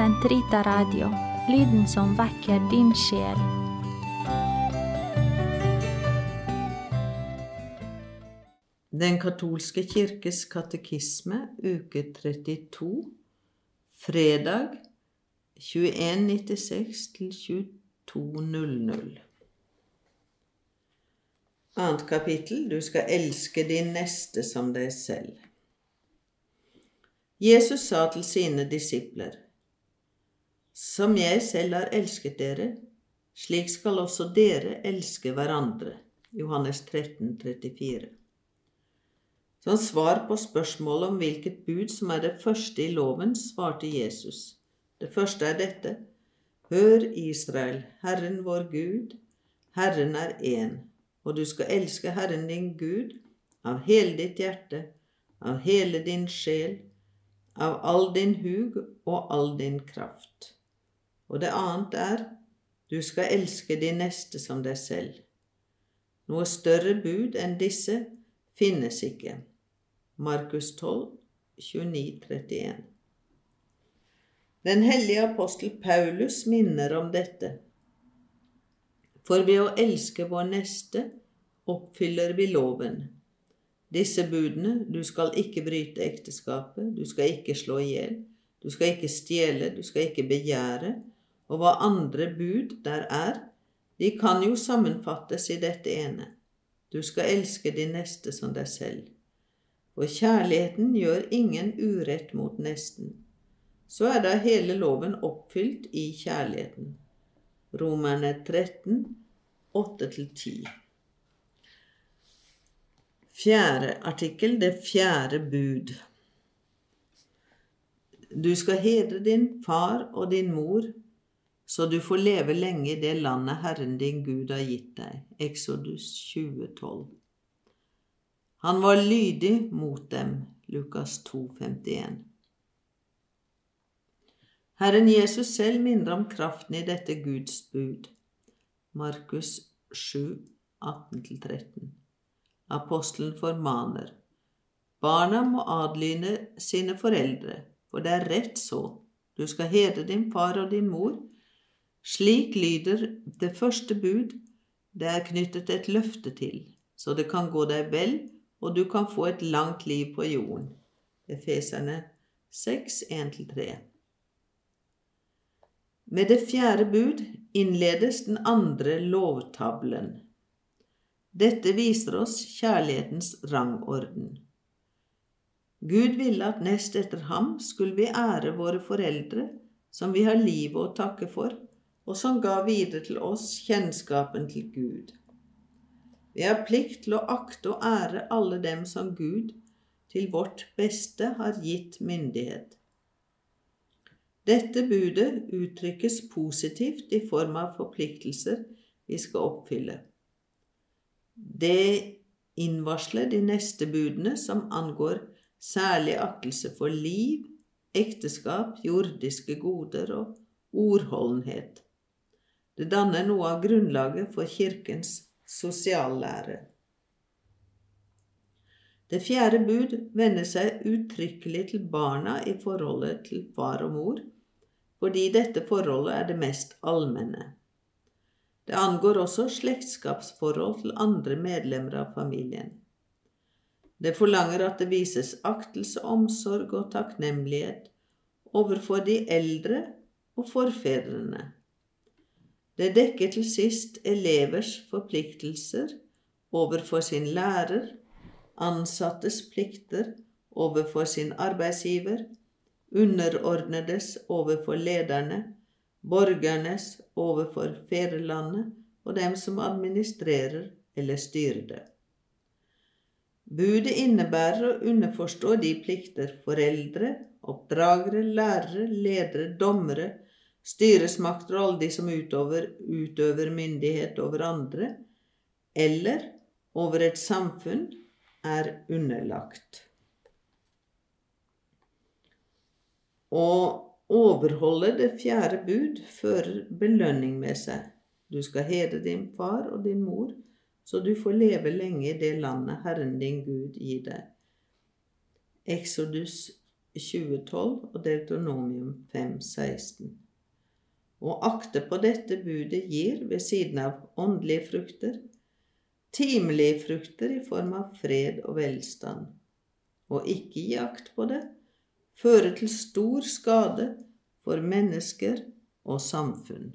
Sentrita Radio, lyden som vekker din sjel. Den katolske kirkes katekisme, uke 32, fredag 2196 til 2200. Annet kapittel Du skal elske din neste som deg selv. Jesus sa til sine disipler, Som jeg selv har elsket dere, slik skal også dere elske hverandre. Johannes 13, 34. Som svar på spørsmålet om hvilket bud som er det første i loven, svarte Jesus. Det første er dette. Hør, Israel, Herren vår Gud, Herren er én, og du skal elske Herren din Gud av hele ditt hjerte, av hele din sjel, av all din hug og all din kraft. Og det annet er, du skal elske de neste som deg selv. Noe større bud enn disse finnes ikke. Markus 12, 29, 31. Den hellige apostel Paulus minner om dette. For ved å elske vår neste oppfyller vi loven. Disse budene du skal ikke bryte ekteskapet, du skal ikke slå i hjel, du skal ikke stjele, du skal ikke begjære, og hva andre bud der er, de kan jo sammenfattes i dette ene. Du skal elske din neste som deg selv. For kjærligheten gjør ingen urett mot nesten. Så er da hele loven oppfylt i kjærligheten. Romerne 13, 8-10. Fjerde artikkel, det fjerde bud. Du skal hedre din far og din mor, så du får leve lenge i det landet Herren din Gud har gitt deg. Exodus 2012. Han var lydig mot dem. Lukas 2, 51. Herren Jesus selv minner om kraften i dette Guds bud. Markus 7, 18-13. Apostelen formaner. Barna må adlyne sine foreldre, for det er rett så. Du skal hedre din far og din mor. Slik lyder det første bud, det er knyttet et løfte til, så det kan gå deg vel og du kan få et langt liv på jorden. Efeserne 6, 1-3. Med det fjerde bud innledes den andre lovtavlen. Dette viser oss kjærlighetens rangorden. Gud ville at nest etter ham skulle vi ære våre foreldre, som vi har livet å takke for, og som ga videre til oss kjennskapen til Gud. Vi har plikt til å akte og ære alle dem som Gud til vårt beste har gitt myndighet. Dette budet uttrykkes positivt i form av forpliktelser vi skal oppfylle. Det innvarsler de neste budene som angår særlig aktelse for liv, ekteskap, jordiske goder og ordholdenhet. Det danner noe av grunnlaget for Kirkens sosiallære. Det fjerde bud vender seg uttrykkelig til barna i forholdet til far og mor, fordi dette forholdet er det mest allmenne. Det angår også slektskapsforhold til andre medlemmer av familien. Det forlanger at det vises aktelse, omsorg og takknemlighet overfor de eldre og forfedrene. Det dekker til sist elevers forpliktelser overfor sin lærer, ansattes plikter overfor sin arbeidsgiver, underordnedes overfor lederne, borgernes overfor fedrelandet og dem som administrerer eller styrer det. Budet innebærer å underforstå de plikter foreldre, oppdragere, lærere, ledere, dommere, styresmakter og alle de som utover, utøver myndighet over andre, eller over et samfunn, er underlagt. Å overholde det fjerde bud fører belønning med seg. Du skal hedre din far og din mor, så du får leve lenge i det landet Herren din Gud gir deg. Exodus 2012 og Deutonomium 5.16. Å akte på dette budet gir, ved siden av åndelige frukter, timelige frukter i form av fred og velstand. Å ikke gi akt på det fører til stor skade for mennesker og samfunn.